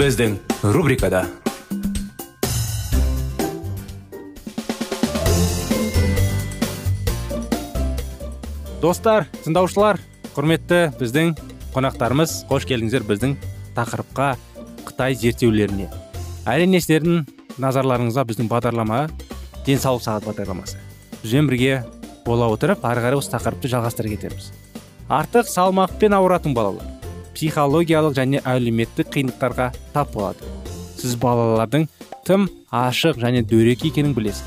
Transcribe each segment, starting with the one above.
Біздің рубрикада достар тыңдаушылар құрметті біздің қонақтарымыз қош келдіңіздер біздің тақырыпқа қытай зерттеулеріне әрине сіздердің назарларыңызға біздің бағдарлама денсаулық сағат бағдарламасы бізбен бірге бола отырып ары қарай осы тақырыпты жалғастыра кетеміз артық салмақпен ауыратын балалар психологиялық және әлеуметтік қиындықтарға тап болады. Сіз балалардың тым ашық және дөрекі екенін білесіз.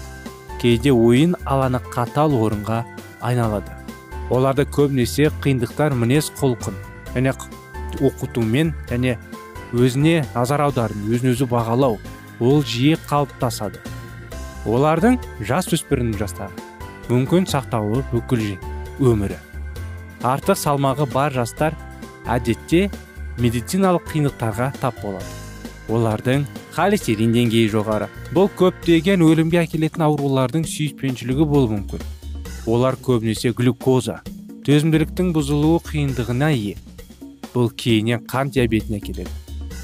Кейде ойын алаңы қатал орынға айналады. Оларды көбінесе қиындықтар мінез құлқын және оқытумен және өзіне назар аудару өзін өзі бағалау ол жиі қалыптасады. Олардың жас өспірім жастағы мүмкін сақтауы бүкіл өмірі. Артық салмағы бар жастар әдетте медициналық қиындықтарға тап болады. Олардың холестерин деңгейі жоғары. Бұл көптеген өлімге әкелетін аурулардың сүйіспеншілігі болуы мүмкін. Олар көбінесе глюкоза төзімділіктің бұзылуы қиындығына ие. Бұл кейіннен қан диабетіне әкеледі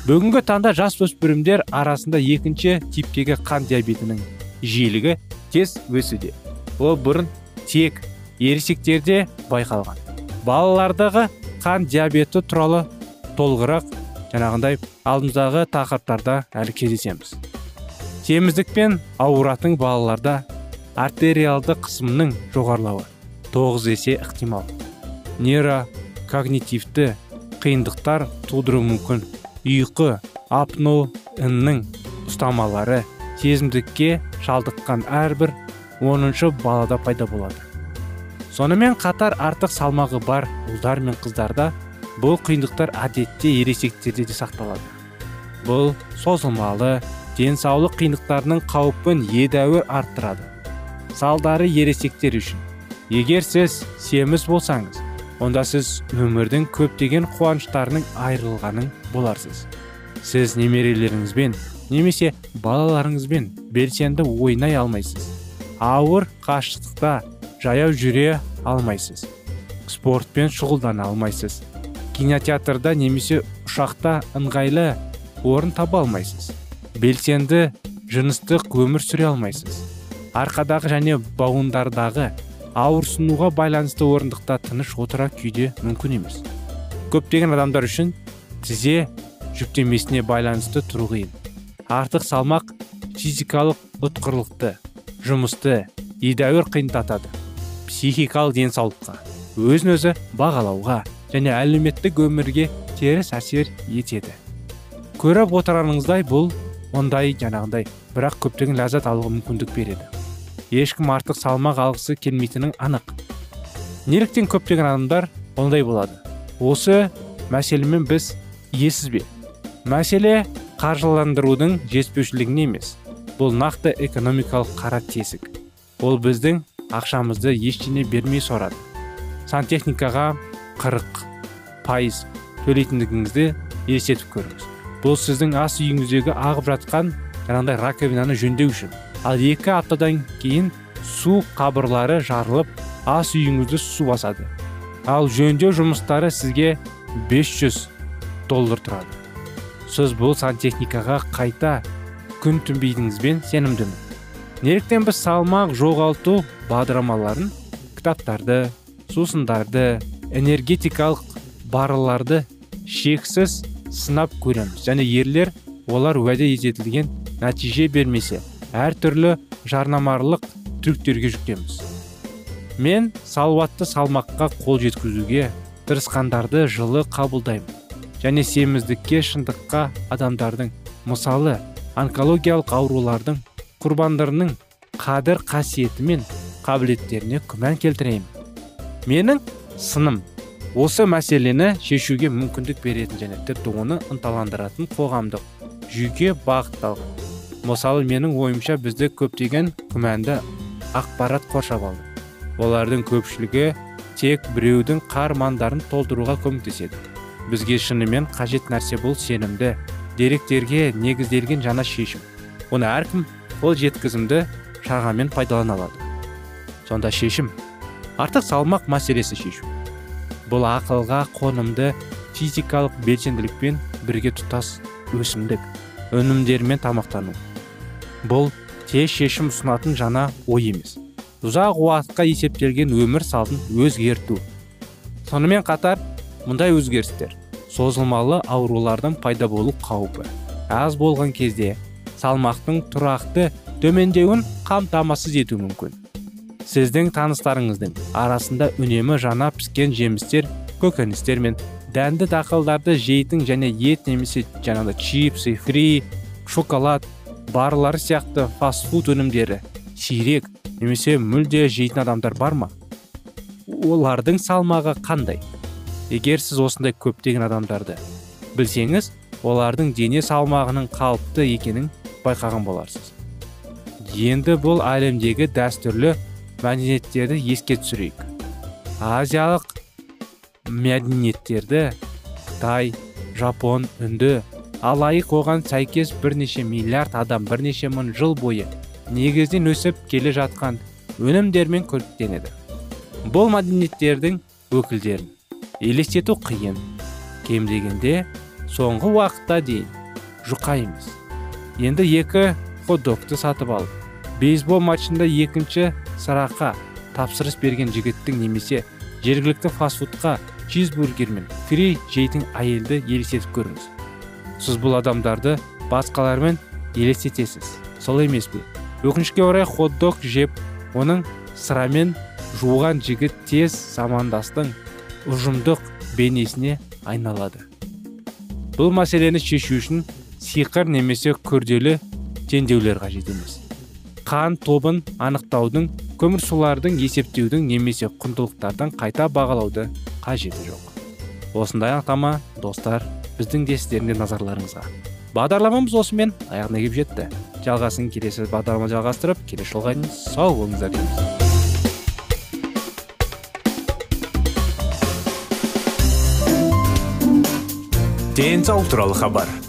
бүгінгі таңда жас өспірімдер арасында екінші типтегі қан диабетінің жиілігі тез өсуде. Ол бұрын тек ересектерде байқалған. Балалардағы қан диабеті туралы толығырақ жаңағындай алдымыздағы тақырыптарда әлі кездесеміз. Теміздікпен ауыратын балаларда артериалды қысымның жоғарылауы тоғыз есе ықтимал. Нейрокогнитивті қиындықтар тудыруы мүмкін. Ұйқы апноның ұстамалары сезімдікке шалдыққан әрбір оныншы балада пайда болады. Сонымен қатар артық салмағы бар ұлдар мен қыздарда бұл қиындықтар әдетте ересектерде де сақталады. Бұл созылмалы денсаулық қиындықтарының қауіпін едәуір арттырады. Салдары ересектер үшін. Егер сіз семіз болсаңыз онда сіз өмірдің көптеген қуаныштарының айырылғанын боларсыз. Сіз немерелеріңізбен немесе балаларыңызбен белсенді ойнай алмайсыз. Ауыр қашықтықта жаяу жүре алмайсыз. Спортпен шұғылдана алмайсыз. Кинотеатрда немесе ұшақта ыңғайлы орын таба алмайсыз. Белсенді жыныстық өмір сүре алмайсыз. Арқадағы және бауындардағы ауырсынуға байланысты орындықта тыныш отыра күйде мүмкін емес. Көптеген адамдар үшін тізе жүктемесіне байланысты тұру қиын артық салмақ физикалық ұтқырлықты жұмысты едәуір қиындатады. Психикалық денсаулыққа өзін өзі бағалауға және әлеуметтік өмірге теріс әсер етеді. Көріп отырғаныңыздай бұл ондай жаңағындай бірақ көптеген ләззат алуға мүмкіндік береді. Ешкім артық салмақ алғысы келмейтінің анық. Неліктен көптеген адамдар ондай болады. Осы мәселемен біз иесіз бе? Мәселе қаржыландырудың жетіспеушілігінде емес бұл нақты экономикалық қара тесік. Ол біздің ақшамызды ештеңе бермей сорады. Сантехникаға қырық пайыз төлейтіндігіңізді елестетіп көріңіз. Бұл сіздің ас үйіңіздегі ағып жатқан жаңағыдай раковинаны жөндеу үшін. Ал екі аптадан кейін су қабырлары жарылып ас үйіңізді су басады. Ал жөндеу жұмыстары сізге 500 доллар тұрады. Сіз бұл сантехникаға қайта күн түнбейтініңізбен сенімдімін. Неліктен біз салмақ жоғалту бағдарламаларын кітаптарды сусындарды энергетикалық барыларды шексіз сынап көреміз. Және ерлер олар уәде етілген нәтиже бермесе әртүрлі жарнамалық трюктерге жүктеміз. Мен салауатты салмаққа қол жеткізуге тырысқандарды жылы қабылдаймын. Және семіздікке шындыққа адамдардың мысалы онкологиялық аурулардың құрбандарының қадір қасиеті мен қабілеттеріне күмән келтіреймін менің сыным осы мәселені шешуге мүмкіндік беретін және тіпті оны ынталандыратын қоғамдық жүйке бағытталған. Мысалы менің ойымша бізді көптеген күмәнді ақпарат қоршап алды. Олардың көпшілігі тек біреудің қармандарын толтыруға көмектеседі. Бізге шынымен қажет нәрсе бұл сенімді деректерге негізделген жаңа шешім. Оны әркім ол жеткізімді шағамен пайдалана алады сонда шешім. Артық салмақ мәселесі шешу. Бұл ақылға қонымды физикалық белсенділікпен бірге тұтас өсімдік өнімдерімен тамақтану. Бұл тез шешім ұсынатын жаңа ой емес. Ұзақ уақытқа есептелген өмір салтын өзгерту. Сонымен қатар мұндай өзгерістер созылмалы аурулардың пайда болу қаупі. Аз болған кезде салмақтың тұрақты төмендеуін қамтамасыз ету мүмкін. Сіздің таныстарыңыздың арасында үнемі жаңа піскен жемістер көкөністер мен дәнді дақылдарды жейтін және ет немесе жаңағыдай чипсы фри шоколад барлары сияқты фастфуд өнімдері сирек немесе мүлде жейтін адамдар бар ма? Олардың салмағы қандай? Егер сіз осындай көптеген адамдарды білсеңіз олардың дене салмағының қалыпты екенін байқаған боларсыз? Енді бұл әлемдегі дәстүрлі мәдениеттерді еске түсірейік. Азиялық мәдениеттерді қытай жапон үнді алайық оған сәйкес бірнеше миллиард адам бірнеше мың жыл бойы негізінен өсіп келе жатқан өнімдермен көріктенеді бұл мәдениеттердің өкілдерін елестету қиын. Кем дегенде соңғы уақытта дейін жұқаймыз енді екі хот сатып алып бейсбол матчында екінші сырақа тапсырыс берген жігіттің немесе жергілікті фастфудқа чизбургер мен фри жейтін әйелді елестетіп көріңіз. Сіз бұл адамдарды басқалармен елестетесіз. Сол емес пе? Өкінішке орай хот дог жеп оның сырамен жуған жігіт тез замандастың ұжымдық бейнесіне айналады. Бұл мәселені шешу үшін сиқыр немесе күрделі теңдеулер қажет емес. Қан тобын анықтаудың көмірсулардың есептеудің немесе құндылықтардан қайта бағалауды қажеті жоқ. Осындай анықтама достар біздің де сіздердің назарларыңызға. Бағдарламамыз осымен аяғына келіп жетті. Жалғасын келесі бағдарлама жалғастырып келесі жолға дейін сау болыңыздар дейміз. Денсаулық туралы хабар.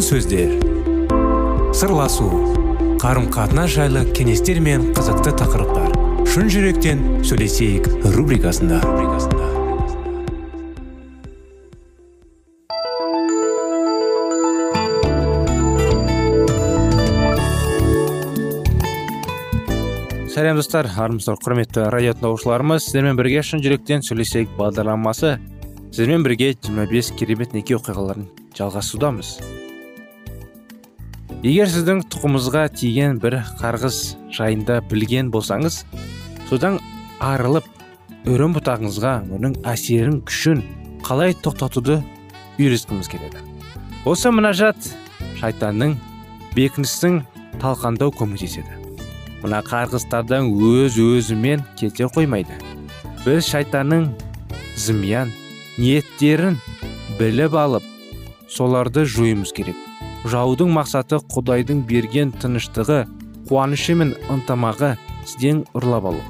Сөздер. Сырласу қарым қатынас жайлы кеңестер мен қызықты тақырыптар. Шын жүректен сөйлесейік рубрикасында. Сәлем достар. Армысыздар құрметті радио тыңдаушыларымыз. Сіздермен бірге шын жүректен сөйлесейік бағдарламасы. Сіздермен бірге 25 керемет неке оқиғаларын жалғасудамыз егер сіздің тұқымыңызға тиген бір қарғыс жайында білген болсаңыз содан арылып өрен бұтағыңызға оның әсерін күшін қалай тоқтатуды үйреткіміз келеді. Осы мінәжат шайтанның бекіністің талқандау көмектеседі. Мына қарғыстардан өз өзімен кете қоймайды. Біз шайтанның зымиян ниеттерін біліп алып соларды жоюымыз керек. Жаудың мақсаты құдайдың берген тыныштығы қуанышы мен ынтымағы сізден ұрлап алу.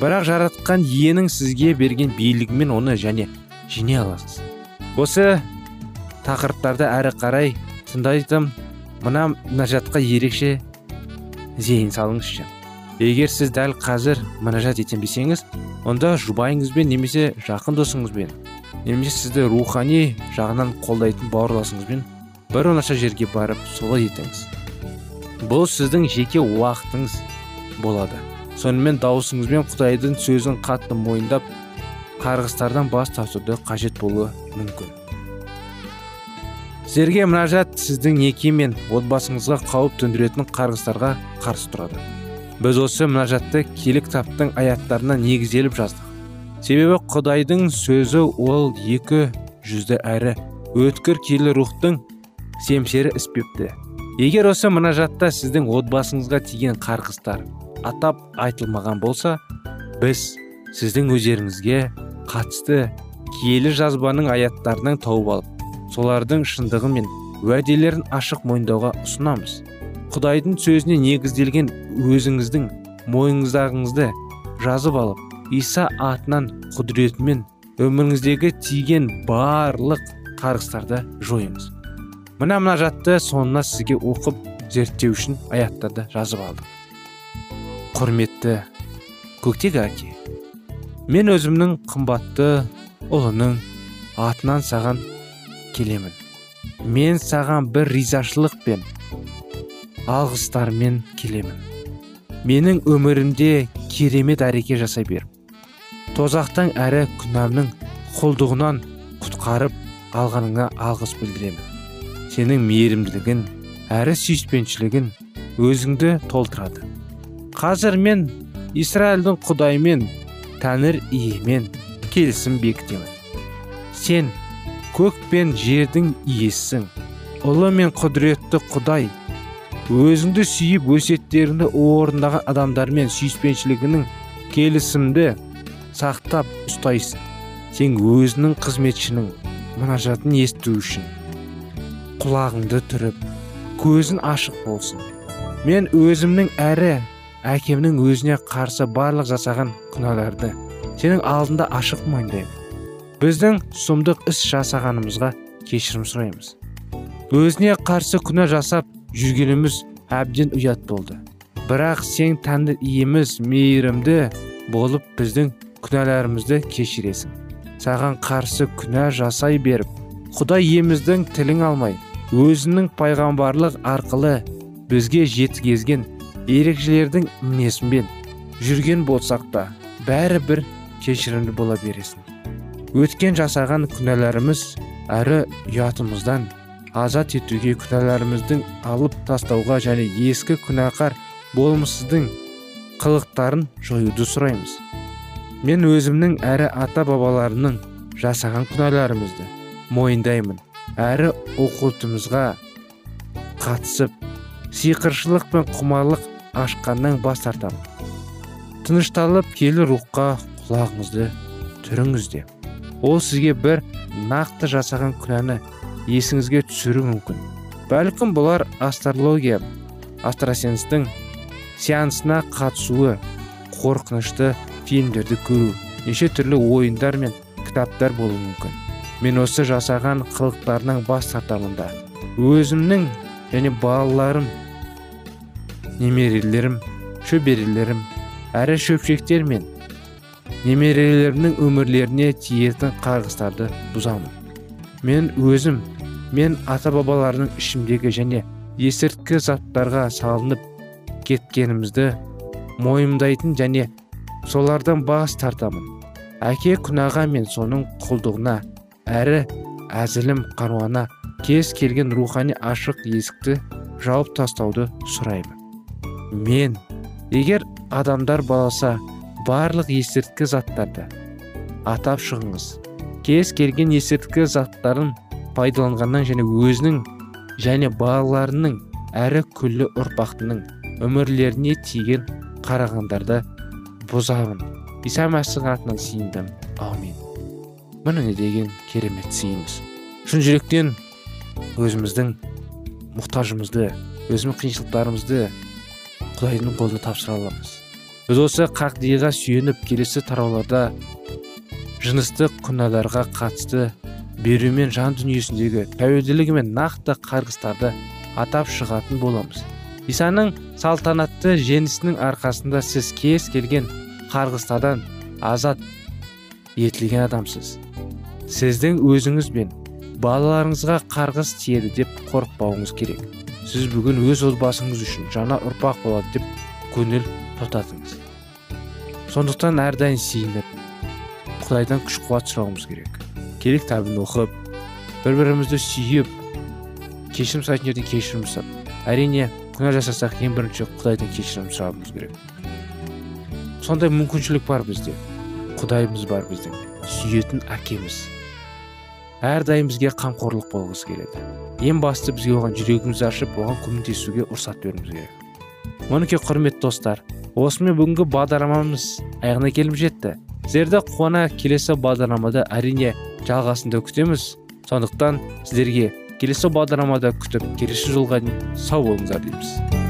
Бірақ жаратқан иенің сізге берген билігімен оны және жеңе аласыз. Осы тақырыптарды әрі қарай тыңдайтын мына мінәжатқа ерекше зейін салыңызшы. Егер сіз дәл қазір мінәжат етем десеңіз онда жұбайыңызбен немесе жақын досыңызбен немесе сізді рухани жағынан қолдайтын бауырласыңызбен бір оңаша жерге барып солай етіңіз. Бұл сіздің жеке уақытыңыз болады. Сонымен дауысыңызбен құдайдың сөзін қатты мойындап қарғыстардан бас тартуды қажет болуы мүмкін. Сіздерге мінәжат сіздің неке мен отбасыңызға қауіп төндіретін қарғыстарға қарсы тұрады. Біз осы мінәжатты киелі кітаптың аяттарына негізделіп жаздық. Себебі құдайдың сөзі ол екі жүзді әрі өткір киелі рухтың семсері іспепті. Егер осы мінәжатта сіздің отбасыңызға тиген қарғыстар атап айтылмаған болса біз сіздің өздеріңізге қатысты киелі жазбаның аяттарынан тауып алып солардың шындығы мен уәделерін ашық мойындауға ұсынамыз. Құдайдың сөзіне негізделген өзіңіздің мойныңыздағыңызды жазып алып иса атынан құдіретімен өміріңіздегі тиген барлық қарғыстарды жойыңыз мына мына жатты соңына сізге оқып зерттеу үшін аяттарды жазып алдым. Құрметті көктегі әке мен өзімнің қымбатты ұлының атынан саған келемін. Мен саған бір ризашылықпен алғыстармен келемін. Менің өмірімде керемет әреке жасай бер тозақтан әрі күнәмнің құлдығынан құтқарып алғаныңа алғыс білдіремін. Сенің мейірімділігін әрі сүйіспеншілігін өзіңді толтырады. Қазір мен израильдің құдаймен тәңір иемен келісім бекітемін. Сен көк пен жердің иесісің. Ұлы мен құдіретті құдай өзіңді сүйіп өсеттеріңді орындаған адамдармен сүйіспеншілігінің келісімді сақтап ұстайсың. Сен өзінің қызметшінің мұнажатын есту үшін. Құлағыңды түріп көзін ашық болсын. Мен өзімнің әрі әкемнің өзіне қарсы барлық жасаған күнәларды сенің алдында ашық мойындаймын біздің сұмдық іс жасағанымызға кешірім сұраймыз. Өзіне қарсы күнә жасап жүргеніміз әбден ұят болды. Бірақ сен тәңір иеміз мейірімді болып біздің күнәларымызды кешіресің. Саған қарсы күнә жасай беріп құдай иеміздің тілін алмай өзінің пайғамбарлық арқылы бізге жеткізген ерекшелердің мінезімен жүрген болсақ та бәрі бір кешірімді бола бересің. Өткен жасаған күнәларымыз әрі ұятымыздан азат етуге күнәларымыздың алып тастауға және ескі күнәқар болмысыздың қылықтарын жоюды сұраймыз. Мен өзімнің әрі ата бабаларымның жасаған күнәларымызды мойындаймын. Әрі оқытымызға қатысып сиқыршылық пен құмарлық ашқаннан бас тартамын тынышталып келі рухқа құлағыңызды түріңіз деп ол сізге бір нақты жасаған күнәні есіңізге түсіру мүмкін. Бәлкім бұлар астрология астросенстің сеансына қатысуы қорқынышты фильмдерді көру неше түрлі ойындар мен кітаптар болуы мүмкін. Мен осы жасаған қылықтарынан бас тартамын да өзімнің және балаларым немерелерім шөберелерім әрі шөпшектер мен немерелерімнің өмірлеріне тиетін қарғыстарды бұзамын. Мен өзім мен ата бабаларының ішімдегі және есірткі заттарға салынып кеткенімізді мойымдайтын және солардан бас тартамын. Әке күнәға мен соның құлдығына әрі әзілім қаруана кез келген рухани ашық есікті жауып тастауды сұраймын. Мен егер адамдар баласа барлық есірткі заттарды атап шығыңыз. Кез келген есірткі заттарын пайдаланғаннан және өзінің және балаларының әрі күллі ұрпақтының өмірлеріне тиген қарағандарды бұзамын. Иса мәсіхтің атынан сиындым міне не деген керемет сыйымыз шын жүректен өзіміздің мұқтажымызды өзіміздің қиыншылықтарымызды құдайдың қолына тапсыра аламыз. Біз осы қағдиға сүйеніп келесі тарауларда жыныстық күнәларға қатысты берумен жан дүниесіндегі тәуелділігі мен нақты қарғыстарды атап шығатын боламыз. Исаның салтанатты жеңісінің арқасында сіз кез келген қарғыстардан азат етілген адамсыз. Сіздің өзіңіз бен балаларыңызға қарғыс тиеді деп қорықпауыңыз керек. Сіз бүгін өз отбасыңыз үшін жаңа ұрпақ болады деп көңіл тоқтатыңыз сондықтан әрдайым сиініп құдайдан күш қуат сұрауымыз керек. Керек кітабын оқып бір бірімізді сүйіп кешірім сұрайтын жерде кешірім сұрап әрине күнә жасасақ ең бірінші құдайдан кешірім сұрауымыз керек. Сондай мүмкіншілік бар бізде. Құдайымыз бар біздің сүйетін әкеміз. Әрдайым бізге қамқорлық болғысы келеді. Ең басты бізге оған жүрегімізді ашып оған көмектесуге рұқсат беруіміз керек. Мінекей құрметті достар осымен бүгінгі бағдарламамыз? Аяғына келіп жетті. Сіздерді қуана келесі бағдарламада әрине жалғасында күтеміз. Сондықтан сіздерге келесі бағдарламада күтіп келесі жолға дейін сау болыңыздар дейміз.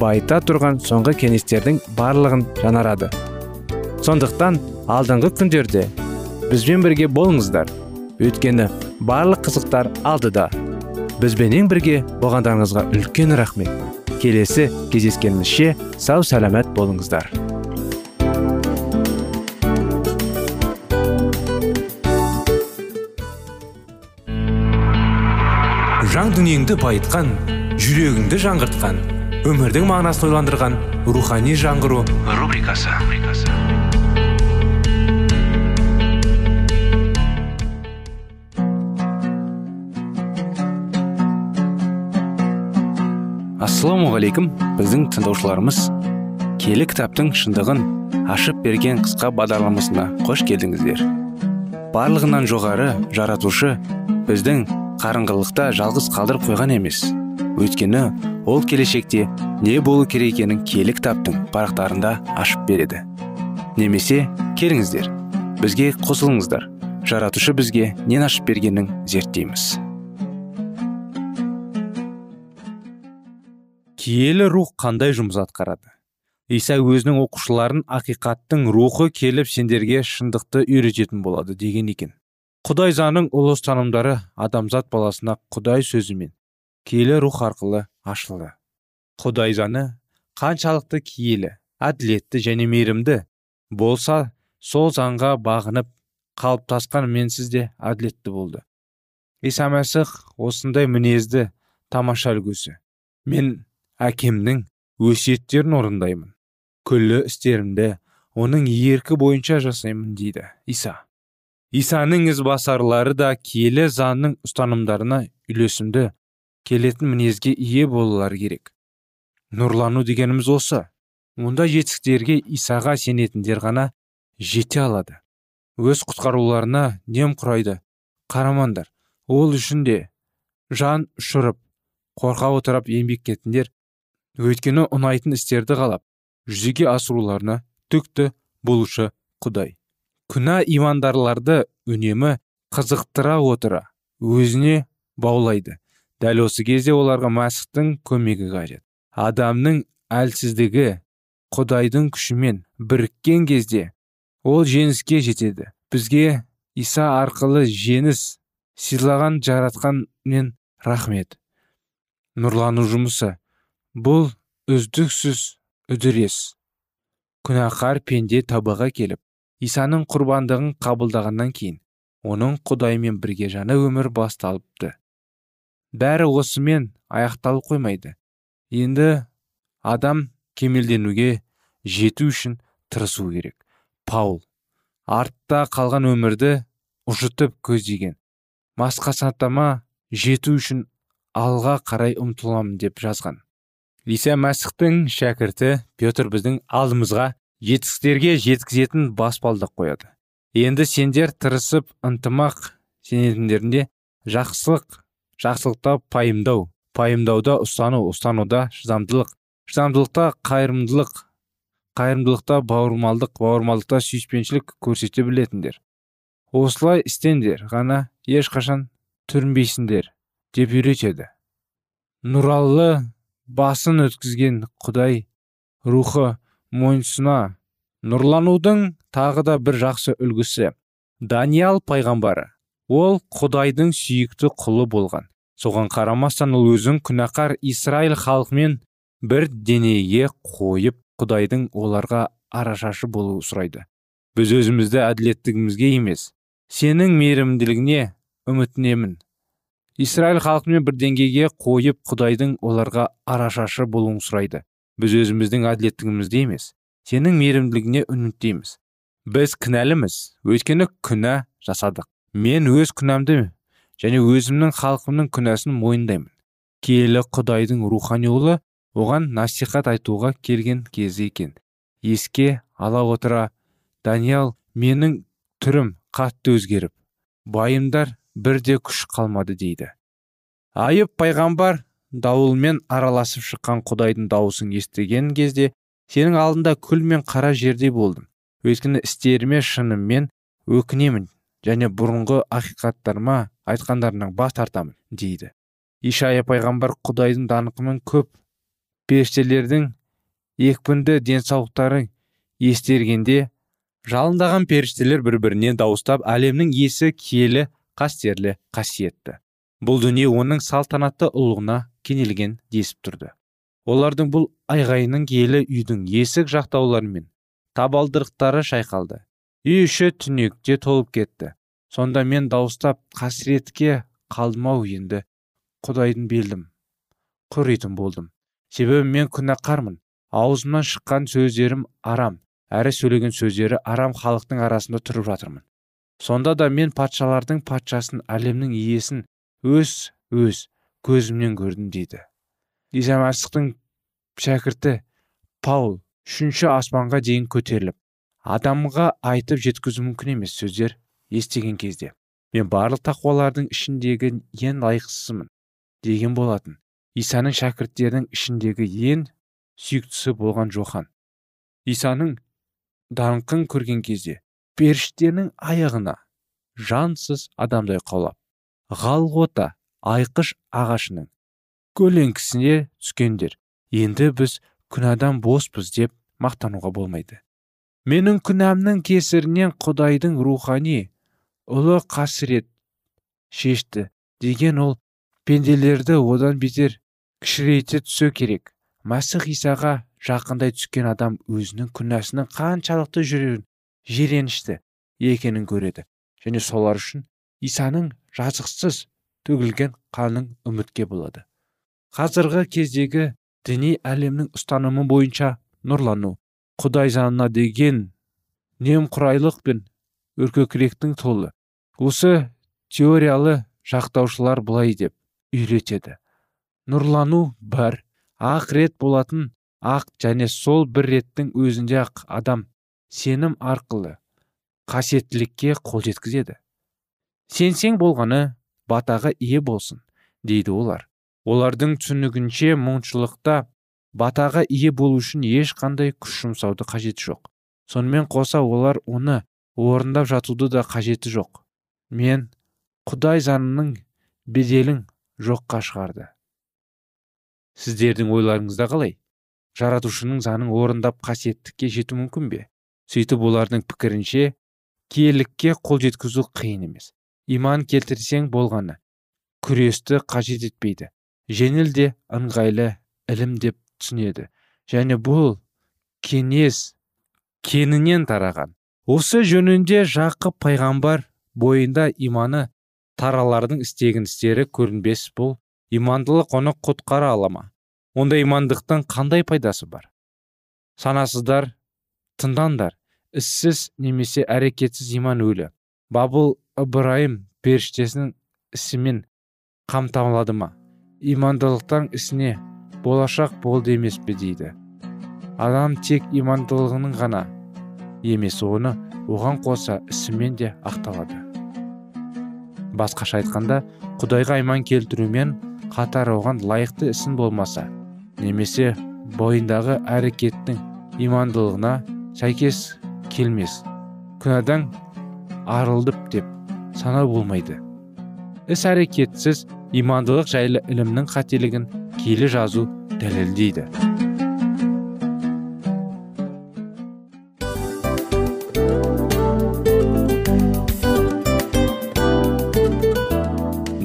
байыта тұрған соңғы кеңестердің барлығын жанарады. сондықтан алдыңғы күндерде бізбен бірге болыңыздар. Өйткені барлық қызықтар алдыда. Бізбенен бірге болғандарыңызға үлкен рахмет. Келесі кездескенімізше сау сәлемет болыңыздар. Жан дүниеңді байытқан жүрегіңді жаңғыртқан өмірдің мағынасын ойландырған рухани жаңғыру. Рубрикасы. Ассалаумағалейкум біздің тыңдаушыларымыз. Келі кітаптың шындығын ашып берген қысқа бағдарламасына қош келдіңіздер. Барлығынан жоғары жаратушы біздің қарыңғылықта жалғыз қалдырып қойған емес. Өйткені ол келешекте не болу керек екенін киелі кітаптың парақтарында ашып береді. Немесе келіңіздер бізге қосылыңыздар. Жаратушы бізге нен ашып бергенін зерттейміз. Киелі рух қандай жұмыс атқарады? Иса өзінің оқушыларын ақиқаттың рухы келіп сендерге шындықты үйрететін болады деген екен. Құдай заңның ұлы ұстанымдары адамзат баласына құдай сөзімен киелі рух арқылы ашылды. Құдай заңы қаншалықты киелі әділетті және мейірімді болса сол заңға бағынып қалыптасқан менсіз де әділетті болды. Иса мәсіх осындай мінезді тамаша үлгісі мен әкемнің өсиеттерін орындаймын күллі істерімді оның еркі бойынша жасаймын дейді иса. Исаның ізбасарлары да киелі заңның ұстанымдарына үйлесімді келетін мінезге ие болулары керек. Нұрлану дегеніміз осы. Мұнда жетістіктерге исаға сенетіндер ғана жете алады. Өз құтқаруларына нем құрайды. Қарамандар ол үшін де жан ұшырып қорқа отырып еңбек кетіндер өйткені ұнайтын істерді қалап жүзеге асыруларына түкті болушы құдай. Күнә имандарларды үнемі қызықтыра отыра өзіне баулайды. Дәл осы кезде оларға мәсіхтің көмегі қажет. Адамның әлсіздігі құдайдың күшімен біріккен кезде ол жеңіске жетеді. Бізге иса арқылы жеңіс сыйлаған жаратқан мен рахмет. Нұрлану жұмысы. Бұл үздіксіз үдірес күнәқар пенде табаға келіп исаның құрбандығын қабылдағаннан кейін оның құдаймен бірге жаңа өмір басталыпты. Бәрі осымен аяқталып қоймайды. Енді адам кемелденуге жету үшін тырысу керек. Паул артта қалған өмірді ұжытып көздеген. Масқасатама жету үшін алға қарай ұмтыламын деп жазған. Иса мәсіхтің шәкірті петр біздің алдымызға жетістіктерге жеткізетін баспалдақ қояды. Енді сендер тырысып ынтымақ сенетіндерінде жақсылық жақсылықта пайымдау. Пайымдауда ұстану ұстануда шыдамдылық шыдамдылықта қайырымдылық қайырымдылықта бауырмалдық бауырмалдықта сүйіспеншілік көрсете білетіндер. Осылай істеңдер ғана ешқашан түрінбейсіңдер деп үйретеді. Нұралы басын өткізген құдай рухы мойынсұна нұрланудың тағы да бір жақсы үлгісі даниял пайғамбары. Ол құдайдың сүйікті құлы болған. Соған қарамастан ол өзін күнәқар израиль халқымен бір денеге қойып құдайдың оларға арашашы болу сұрайды. Біз өзімізді әділеттігімізге емес сенің мейірімділігіне үмітінемін. Израиль халқымен бір деңгейге қойып құдайдың оларға арашашы болуын сұрайды. Біз өзіміздің әділеттігімізде емес сенің мейірімділігіне үміттейміз біз кінәліміз өйткені күнә жасадық. Мен өз күнәмді және өзімнің халқымның күнәсін мойындаймын. Киелі құдайдың рухани ұлы оған насихат айтуға келген кезі екен. Еске ала отыра даниял менің түрім қатты өзгеріп байымдар бірде күш қалмады дейді. Айып пайғамбар дауылмен араласып шыққан құдайдың дауысын естіген кезде сенің алдында күл мен қара жердей болдым. Өйткені істеріме шынымен өкінемін және бұрынғы ақиқаттарыма айтқандарынан бас тартамын дейді. Ишая пайғамбар құдайдың даңқымен көп періштелердің екпінді денсаулықтары естергенде жалындаған періштелер бір бірінен дауыстап әлемнің есі киелі қастерлі қасиетті. Бұл дүние оның салтанатты ұлығына кенелген десіп тұрды. Олардың бұл айғайының киелі үйдің есік жақтауларымен табалдырықтары шайқалды. Үй іші түнекте толып кетті. Сонда мен дауыстап қасіретке қалдым ау енді. Құдайдың белдім құритын болдым. Себебі мен күнәқармын аузымнан шыққан сөздерім арам. Әрі сөйлеген сөздері арам халықтың арасында тұрып жатырмын. Сонда да мен патшалардың патшасын әлемнің иесін өз өз көзімнен көрдім дейді. Иса шәкірті паул үшінші аспанға дейін көтеріліп адамға айтып жеткізу мүмкін емес сөздер. Естіген кезде мен барлық тақуалардың ішіндегі ең лайықсызымын деген болатын. Исаның шәкірттерінің ішіндегі ең сүйіктісі болған жохан. Исаның даңқын көрген кезде періштенің аяғына жансыз адамдай қаулап ғалғота айқыш ағашының көлеңкісіне түскендер. Енді біз күнәдан боспыз деп мақтануға болмайды. Менің күнәмнің кесірінен құдайдың рухани ұлы қасірет шешті деген ол пенделерді одан бетер кішірейте түсу керек. Мәсіх исаға жақындай түскен адам өзінің күнәсінің қаншалықты жүрегін жиренішті екенін көреді. Және солар үшін исаның жазықсыз төгілген қанын үмітке болады қазіргі кездегі діни әлемнің ұстанымы бойынша нұрлану құдай заңына деген немқұрайлық пен өркөкіректің толы. Осы теориялы жақтаушылар былай деп үйретеді. Нұрлану бар ақ рет болатын ақ және сол бір реттің өзінде ақ адам сенім арқылы қасиеттілікке қол жеткізеді. Сенсең болғаны батаға ие болсын дейді олар. Олардың түсінігінше мұңшылықта батаға ие болу үшін ешқандай күш жұмсауды қажеті жоқ. Сонымен қоса олар оны орындап жатуды да қажеті жоқ. Мен құдай заңының беделін жоққа шығарды сіздердің ойларыңызда қалай? Жаратушының заңын орындап қасиеттікке жету мүмкін бе? Сөйтіп олардың пікірінше киелікке қол жеткізу қиын емес. Иман келтірсең болғаны күресті қажет етпейді. Жеңіл де ыңғайлы ілім деп түсінеді. Және бұл кеңес кеңінен тараған осы жөнінде жақып пайғамбар бойында иманы таралардың істеген істері көрінбес бұл имандылық оны құтқара ала ма? Онда имандықтың қандай пайдасы бар? Санасыздар тыңдаңдар. Іссіз немесе әрекетсіз иман өлі. Бабыл ыбырайым періштесінің ісімен қамтамалады ма? Имандылықтың ісіне болашақ болды емес пе дейді? Адам тек имандылығының ғана емес оны оған қоса ісімен де ақталады. Басқаша айтқанда құдайға иман келтірумен қатар оған лайықты ісін болмаса немесе бойындағы әрекеттің имандылығына сәйкес келмес. Күнәдан арылдып деп санау болмайды. Іс әрекетсіз имандылық жайлы ілімнің қателігін келі жазу дәлелдейді.